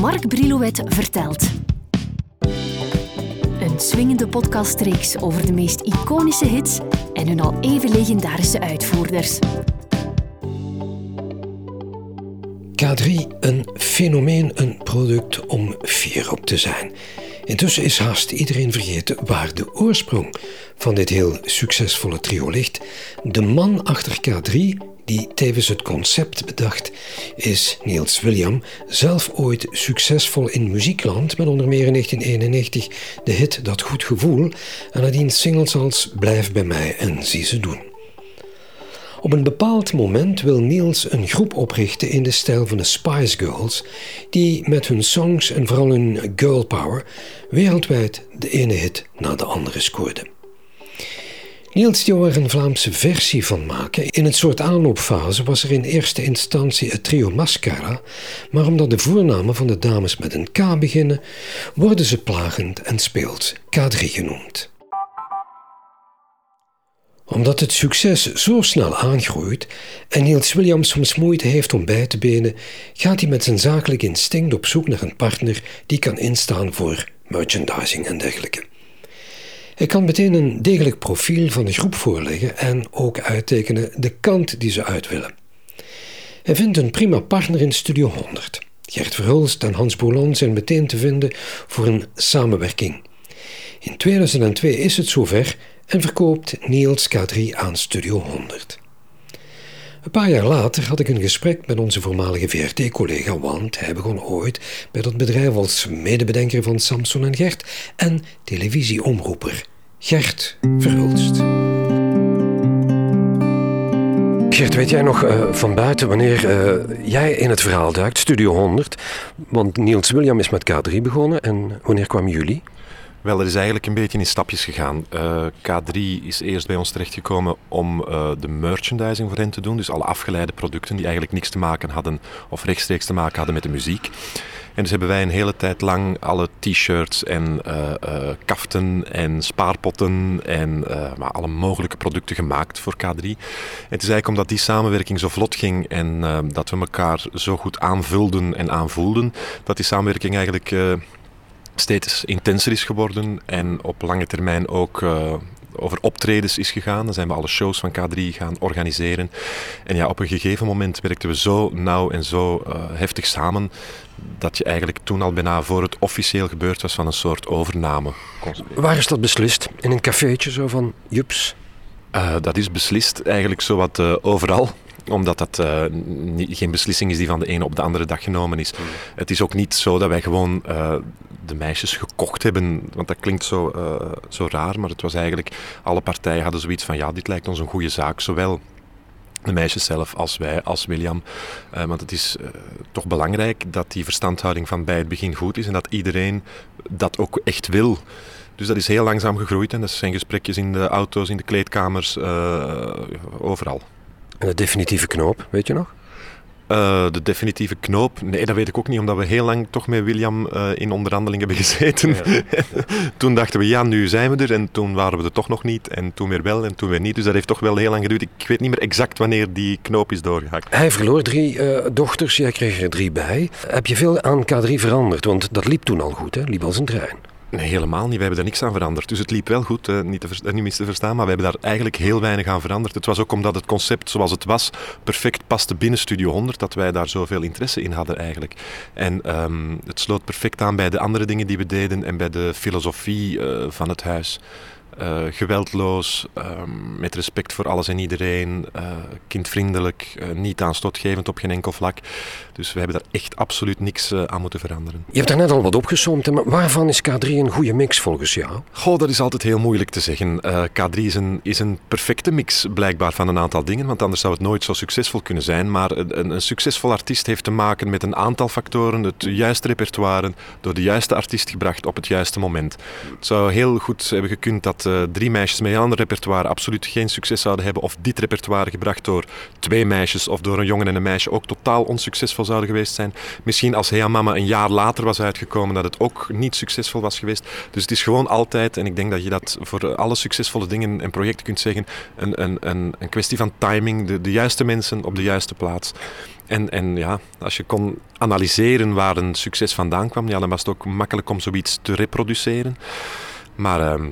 Mark Brilouet vertelt. Een swingende podcastreeks over de meest iconische hits en hun al even legendarische uitvoerders. K3, een fenomeen, een product om fier op te zijn. Intussen is haast iedereen vergeten waar de oorsprong van dit heel succesvolle trio ligt. De man achter K3, die tevens het concept bedacht, is Niels William, zelf ooit succesvol in muziekland met onder meer in 1991 de hit Dat Goed Gevoel en nadien singles als Blijf bij mij en Zie ze doen. Op een bepaald moment wil Niels een groep oprichten in de stijl van de Spice Girls, die met hun songs en vooral hun girl power wereldwijd de ene hit na de andere scoorden. Niels die er een Vlaamse versie van maken. In een soort aanloopfase was er in eerste instantie het trio Mascara, maar omdat de voornamen van de dames met een K beginnen, worden ze plagend en speelt K3 genoemd omdat het succes zo snel aangroeit en Niels Williams soms moeite heeft om bij te benen, gaat hij met zijn zakelijk instinct op zoek naar een partner die kan instaan voor merchandising en dergelijke. Hij kan meteen een degelijk profiel van de groep voorleggen en ook uittekenen de kant die ze uit willen. Hij vindt een prima partner in Studio 100. Gert Verhulst en Hans Boulon zijn meteen te vinden voor een samenwerking. In 2002 is het zover en verkoopt Niels K3 aan Studio 100. Een paar jaar later had ik een gesprek met onze voormalige VRT-collega, want hij begon ooit bij dat bedrijf als medebedenker van Samson en Gert en televisieomroeper Gert Verhulst. Gert, weet jij nog uh, van buiten wanneer uh, jij in het verhaal duikt, Studio 100? Want Niels William is met K3 begonnen en wanneer kwamen jullie? Wel, er is eigenlijk een beetje in stapjes gegaan. Uh, K3 is eerst bij ons terechtgekomen om uh, de merchandising voor hen te doen. Dus alle afgeleide producten die eigenlijk niks te maken hadden of rechtstreeks te maken hadden met de muziek. En dus hebben wij een hele tijd lang alle t-shirts en uh, kaften en spaarpotten en maar alle mogelijke producten gemaakt voor K3. En het is eigenlijk omdat die samenwerking zo vlot ging en dat we elkaar zo goed aanvulden en aanvoelden, dat die samenwerking eigenlijk steeds intenser is geworden en op lange termijn ook uh, over optredens is gegaan. Dan zijn we alle shows van K3 gaan organiseren. En ja, op een gegeven moment werkten we zo nauw en zo uh, heftig samen dat je eigenlijk toen al bijna voor het officieel gebeurd was van een soort overname. Waar is dat beslist? In een cafeetje zo van jups? Uh, dat is beslist eigenlijk zowat uh, overal omdat dat uh, niet, geen beslissing is die van de ene op de andere dag genomen is. Hmm. Het is ook niet zo dat wij gewoon uh, de meisjes gekocht hebben, want dat klinkt zo, uh, zo raar, maar het was eigenlijk, alle partijen hadden zoiets van, ja, dit lijkt ons een goede zaak, zowel de meisjes zelf als wij, als William. Uh, want het is uh, toch belangrijk dat die verstandhouding van bij het begin goed is en dat iedereen dat ook echt wil. Dus dat is heel langzaam gegroeid en dat zijn gesprekjes in de auto's, in de kleedkamers, uh, overal. En de definitieve knoop, weet je nog? Uh, de definitieve knoop? Nee, dat weet ik ook niet, omdat we heel lang toch met William uh, in onderhandeling hebben gezeten. Ja. toen dachten we, ja, nu zijn we er. En toen waren we er toch nog niet. En toen weer wel en toen weer niet. Dus dat heeft toch wel heel lang geduurd. Ik weet niet meer exact wanneer die knoop is doorgehakt. Hij verloor drie uh, dochters, jij kreeg er drie bij. Heb je veel aan K3 veranderd? Want dat liep toen al goed, hè? liep als een trein. Nee, helemaal niet. We hebben daar niks aan veranderd. Dus het liep wel goed, eh, niet, te uh, niet te verstaan, maar we hebben daar eigenlijk heel weinig aan veranderd. Het was ook omdat het concept zoals het was perfect paste binnen Studio 100, dat wij daar zoveel interesse in hadden eigenlijk. En um, het sloot perfect aan bij de andere dingen die we deden en bij de filosofie uh, van het huis. Uh, geweldloos, um, met respect voor alles en iedereen, uh, kindvriendelijk, uh, niet aanstootgevend op geen enkel vlak. Dus we hebben daar echt absoluut niks aan moeten veranderen. Je hebt daar net al wat opgezomd, maar waarvan is K3 een goede mix volgens jou? Goh, dat is altijd heel moeilijk te zeggen. K3 is een, is een perfecte mix blijkbaar van een aantal dingen, want anders zou het nooit zo succesvol kunnen zijn. Maar een, een succesvol artiest heeft te maken met een aantal factoren, het juiste repertoire, door de juiste artiest gebracht op het juiste moment. Het zou heel goed hebben gekund dat uh, drie meisjes met een ander repertoire absoluut geen succes zouden hebben, of dit repertoire gebracht door twee meisjes of door een jongen en een meisje ook totaal onsuccesvol zouden geweest zijn. Misschien als Hea Mama een jaar later was uitgekomen, dat het ook niet succesvol was geweest. Dus het is gewoon altijd, en ik denk dat je dat voor alle succesvolle dingen en projecten kunt zeggen, een, een, een, een kwestie van timing, de, de juiste mensen op de juiste plaats. En, en ja, als je kon analyseren waar een succes vandaan kwam, ja, dan was het ook makkelijk om zoiets te reproduceren. Maar ehm,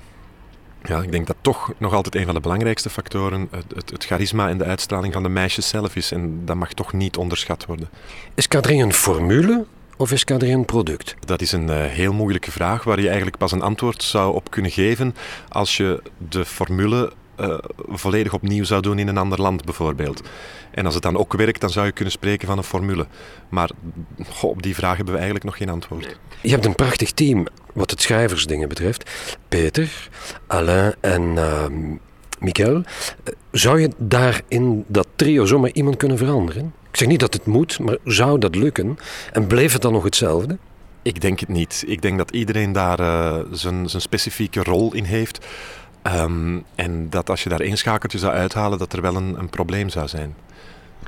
ja, ik denk dat toch nog altijd een van de belangrijkste factoren het, het, het, charisma en de uitstraling van de meisjes zelf is. En dat mag toch niet onderschat worden. Is K3 een formule of is K3 een product? Dat is een uh, heel moeilijke vraag waar je eigenlijk pas een antwoord zou op kunnen geven als je de formule uh, volledig opnieuw zou doen in een ander land bijvoorbeeld. En als het dan ook werkt, dan zou je kunnen spreken van een formule. Maar goh, op die vraag hebben we eigenlijk nog geen antwoord. Je hebt een prachtig team wat het schrijversdingen betreft. Peter, Alain en uh, Michael. Zou je daar in dat trio zomaar iemand kunnen veranderen? Ik zeg niet dat het moet, maar zou dat lukken? En bleef het dan nog hetzelfde? Ik denk het niet. Ik denk dat iedereen daar uh, zijn, zijn specifieke rol in heeft. Um, en dat als je daar één schakeltje zou uithalen, dat er wel een, een probleem zou zijn.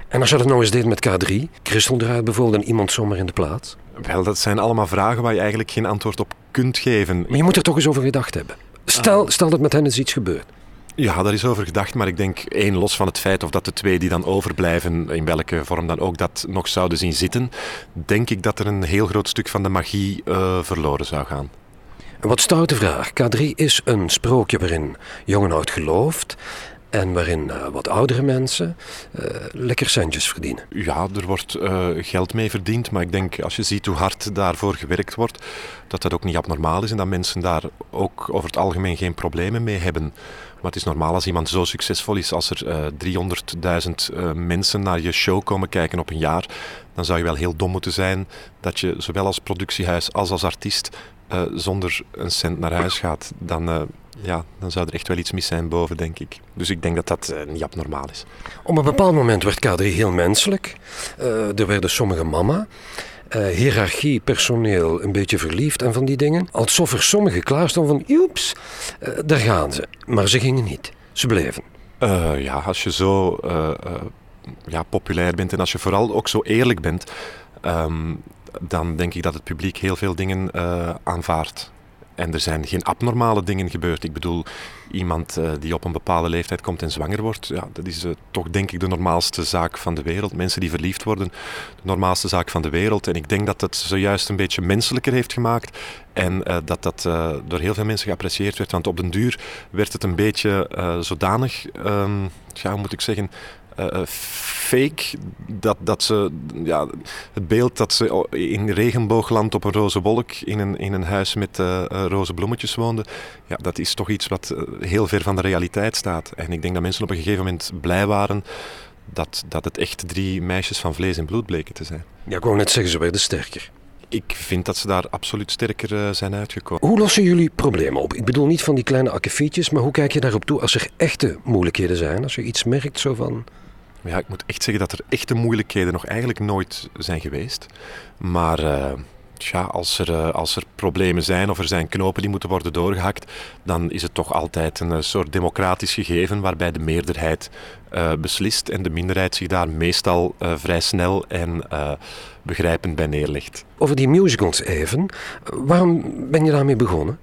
En als je dat nou eens deed met K3, Christel eruit bijvoorbeeld en iemand zomaar in de plaats? Wel, dat zijn allemaal vragen waar je eigenlijk geen antwoord op kunt geven. Maar je moet er toch eens over gedacht hebben. Stel, uh, stel dat met hen eens iets gebeurt. Ja, daar is over gedacht, maar ik denk één, los van het feit of dat de twee die dan overblijven, in welke vorm dan ook dat nog zouden zien zitten, denk ik dat er een heel groot stuk van de magie uh, verloren zou gaan. Een wat stoute vraag. K3 is een sprookje waarin jong en oud gelooft. En waarin uh, wat oudere mensen uh, lekker centjes verdienen. Ja, er wordt uh, geld mee verdiend. Maar ik denk als je ziet hoe hard daarvoor gewerkt wordt, dat dat ook niet abnormaal is. En dat mensen daar ook over het algemeen geen problemen mee hebben. Maar het is normaal als iemand zo succesvol is, als er 300.000 mensen naar je show komen kijken op een jaar, dan zou je wel heel dom moeten zijn dat je zowel als productiehuis als als artiest uh, zonder een cent naar huis gaat, dan, ja, dan zou er echt wel iets mis zijn boven, denk ik. Dus ik denk dat dat niet abnormaal is. Op een bepaald moment werd K3 heel menselijk. er werden sommige mama. Hiërarchie, personeel, een beetje verliefd en van die dingen. Alsof er sommigen klaarstonden van, joeps, daar gaan ze. Maar ze gingen niet. Ze bleven. ja, als je zo ja, populair bent en als je vooral ook zo eerlijk bent... Um, dan denk ik dat het publiek heel veel dingen uh, aanvaardt. En er zijn geen abnormale dingen gebeurd. Ik bedoel, iemand uh, die op een bepaalde leeftijd komt en zwanger wordt, ja, dat is uh, toch denk ik de normaalste zaak van de wereld. Mensen die verliefd worden, de normaalste zaak van de wereld. En ik denk dat het zojuist een beetje menselijker heeft gemaakt en uh, dat dat door heel veel mensen geapprecieerd werd. Want op den duur werd het een beetje zodanig, um, ja, hoe moet ik zeggen, uh, fake. Dat, dat ze, ja, het beeld dat ze in regenboogland op een roze wolk in een, in een huis met uh, roze bloemetjes woonden, ja, dat is toch iets wat heel ver van de realiteit staat. En ik denk dat mensen op een gegeven moment blij waren dat, dat het echt drie meisjes van vlees en bloed bleken te zijn. Ja, ik wou net zeggen, ze werden sterker. Ik vind dat ze daar absoluut sterker uh, zijn uitgekomen. Hoe lossen jullie problemen op? Ik bedoel niet van die kleine akkefietjes, maar hoe kijk je daarop toe als er echte moeilijkheden zijn? Als je iets merkt zo van... Ja, ik moet echt zeggen dat er echte moeilijkheden nog eigenlijk nooit zijn geweest. Maar uh, tja, als, er, uh, als er problemen zijn of er zijn knopen die moeten worden doorgehakt, dan is het toch altijd een soort democratisch gegeven waarbij de meerderheid uh, beslist en de minderheid zich daar meestal vrij snel en begrijpend bij neerlegt. Over die musicals even, waarom ben je daarmee begonnen?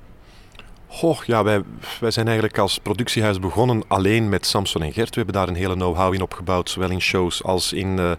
Goh, ja, wij, zijn eigenlijk als productiehuis begonnen alleen met Samson en Gert. We hebben daar een hele know-how in opgebouwd, zowel in shows als in uh,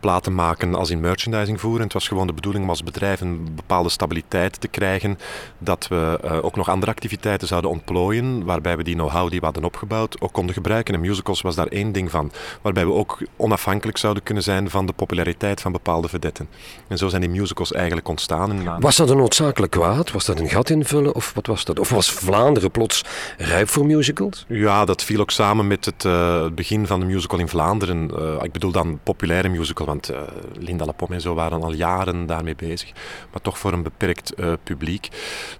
platen maken, als in merchandising voeren. het was gewoon de bedoeling om als bedrijf een bepaalde stabiliteit te krijgen, dat we uh, ook nog andere activiteiten zouden ontplooien, waarbij we die know-how die we hadden opgebouwd ook konden gebruiken. En musicals was daar één ding van, waarbij we ook onafhankelijk zouden kunnen zijn van de populariteit van bepaalde vedetten. En zo zijn die musicals eigenlijk ontstaan. Was dat een noodzakelijk kwaad? Was dat een gat invullen of wat was dat? Was Vlaanderen plots rijp voor musicals? Ja, dat viel ook samen met het, het begin van de musical in Vlaanderen. Uh, ik bedoel dan populaire musical, want uh, Linda Lapom en zo waren al jaren daarmee bezig. Maar toch voor een beperkt publiek.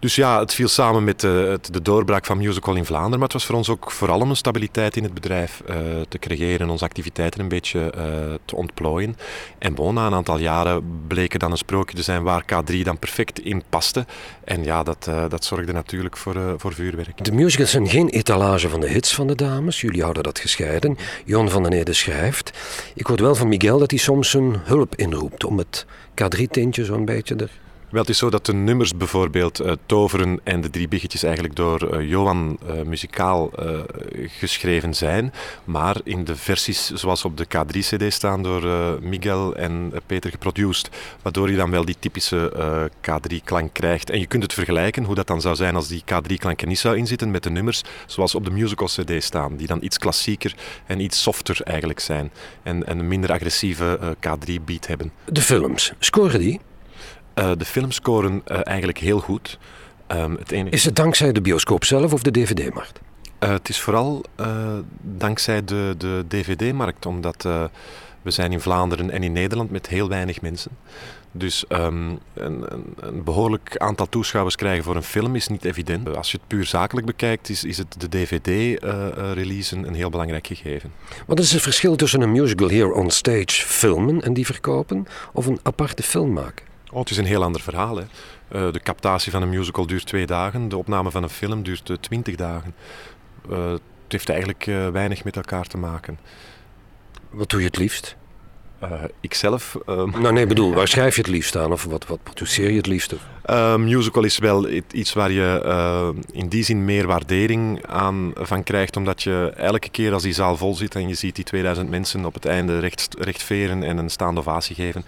Dus ja, het viel samen met de doorbraak van musical in Vlaanderen. Maar het was voor ons ook vooral om een stabiliteit in het bedrijf te creëren. Onze activiteiten een beetje te ontplooien. En bon, na een aantal jaren bleken dan een sprookje te zijn waar K3 dan perfect in paste. En ja, dat, dat zorgde natuurlijk voor, voor vuurwerk. De musicals zijn geen etalage van de hits van de dames. Jullie houden dat gescheiden. Jon van den Ede schrijft. Ik hoorde wel van Miguel dat hij soms zijn hulp inroept om het K3-tintje zo'n beetje er Wel, het is zo dat de nummers bijvoorbeeld uh, Toveren en de Drie Biggetjes eigenlijk door uh, Johan uh, muzikaal geschreven zijn. Maar in de versies zoals op de K3-CD staan door Miguel en Peter geproduced. Waardoor je dan wel die typische K3-klank krijgt. En je kunt het vergelijken hoe dat dan zou zijn als die K3-klank er niet zou inzitten met de nummers zoals op de musical-CD staan. Die dan iets klassieker en iets softer eigenlijk zijn. En, en een minder agressieve K3-beat hebben. De films, scoren die? Uh, de films scoren uh, eigenlijk heel goed. Um, het enige... Is het dankzij de bioscoop zelf of de DVD-markt? Uh, het is vooral dankzij de, de DVD-markt, omdat we zijn in Vlaanderen en in Nederland met heel weinig mensen. Dus um, een, een, een, behoorlijk aantal toeschouwers krijgen voor een film is niet evident. Als je het puur zakelijk bekijkt, is, is het de DVD-release een heel belangrijk gegeven. Wat is het verschil tussen een musical here on stage filmen en die verkopen, of een aparte film maken? Oh, het is een heel ander verhaal. Hè. Uh, de captatie van een musical duurt twee dagen, de opname van een film duurt uh, twintig dagen. Uh, het heeft eigenlijk weinig met elkaar te maken. Wat doe je het liefst? Uh, ikzelf. Uh, nou nee, bedoel, waar schrijf je het liefst aan of wat, wat produceer je het liefst? Uh, musical is wel iets waar je uh, in die zin meer waardering aan van krijgt, omdat je elke keer als die zaal vol zit en je ziet die 2000 mensen op het einde recht, recht veren en een staande ovatie geven,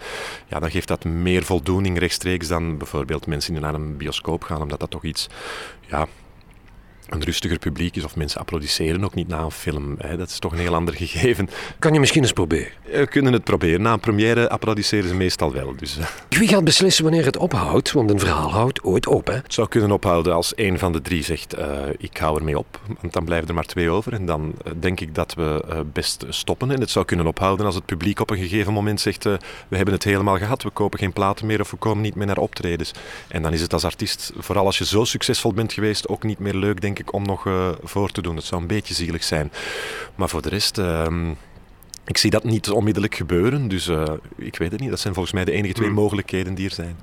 ja, dan geeft dat meer voldoening rechtstreeks dan bijvoorbeeld mensen die naar een bioscoop gaan, omdat dat toch iets ja, een rustiger publiek is of mensen applaudisseren ook niet na een film. Hè. Dat is toch een heel ander gegeven. Kan je misschien eens proberen? We kunnen het proberen. Na een première applaudisseren ze meestal wel. Dus, eh. Wie gaat beslissen wanneer het ophoudt? Want een verhaal houdt ooit op. Hè? Het zou kunnen ophouden als een van de drie zegt uh, ik hou ermee op. Want dan blijven er maar twee over. En dan uh, denk ik dat we best stoppen. En het zou kunnen ophouden als het publiek op een gegeven moment zegt we hebben het helemaal gehad. We kopen geen platen meer of we komen niet meer naar optredens. En dan is het als artiest, vooral als je zo succesvol bent geweest, ook niet meer leuk denk ik om nog uh, voor te doen. Het zou een beetje zielig zijn. Maar voor de rest... Uh, ik zie dat niet onmiddellijk gebeuren, dus uh, ik weet het niet. Dat zijn volgens mij de enige twee hmm. mogelijkheden die er zijn.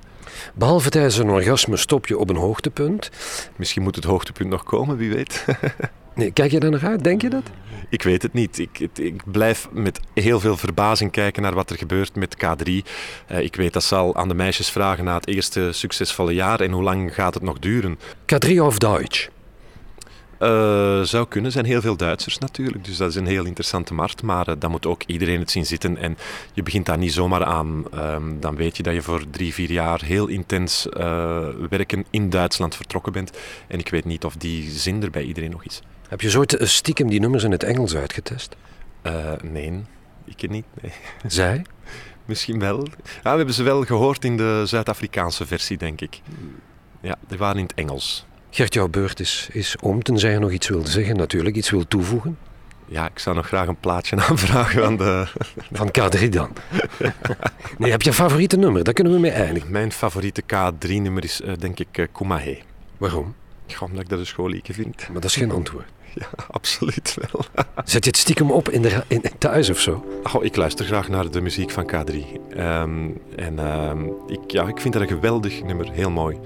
Behalve tijdens een orgasme stop je op een hoogtepunt. Misschien moet het hoogtepunt nog komen, wie weet. nee, kijk je daar nog uit? Denk je dat? Ik weet het niet. Ik, ik, blijf met heel veel verbazing kijken naar wat er gebeurt met K3. Uh, ik weet dat zal aan de meisjes vragen na het eerste succesvolle jaar en hoe lang gaat het nog duren. K3 of Deutsch? Uh, zou kunnen. Er zijn heel veel Duitsers natuurlijk, dus dat is een heel interessante markt. Maar uh, dan moet ook iedereen het zien zitten. En je begint daar niet zomaar aan. Um, dan weet je dat je voor drie, vier jaar heel intens uh, werken in Duitsland vertrokken bent. En ik weet niet of die zin er bij iedereen nog is. Heb je ooit stiekem die nummers in het Engels uitgetest? nee, ik niet. Nee. Zij? Misschien wel. Ja, we hebben ze wel gehoord in de Zuid-Afrikaanse versie, denk ik. Ja, die waren in het Engels. Gert, jouw beurt is, is om, tenzij je nog iets wilde zeggen, natuurlijk, iets wil toevoegen. Ja, ik zou nog graag een plaatje aanvragen van de... Van K3 dan. nee, heb je een favoriete nummer? Daar kunnen we mee eindigen. Mijn favoriete K3-nummer is uh, denk ik uh, Kumahe. Waarom? Ja, omdat ik dat een schoollieke vind. Maar dat is geen antwoord. Ja, absoluut wel. Zet je het stiekem op in de, in, thuis of zo? Oh, ik luister graag naar de muziek van K3. Um, ehm, en um, ik, ja, ik vind dat een geweldig nummer, heel mooi.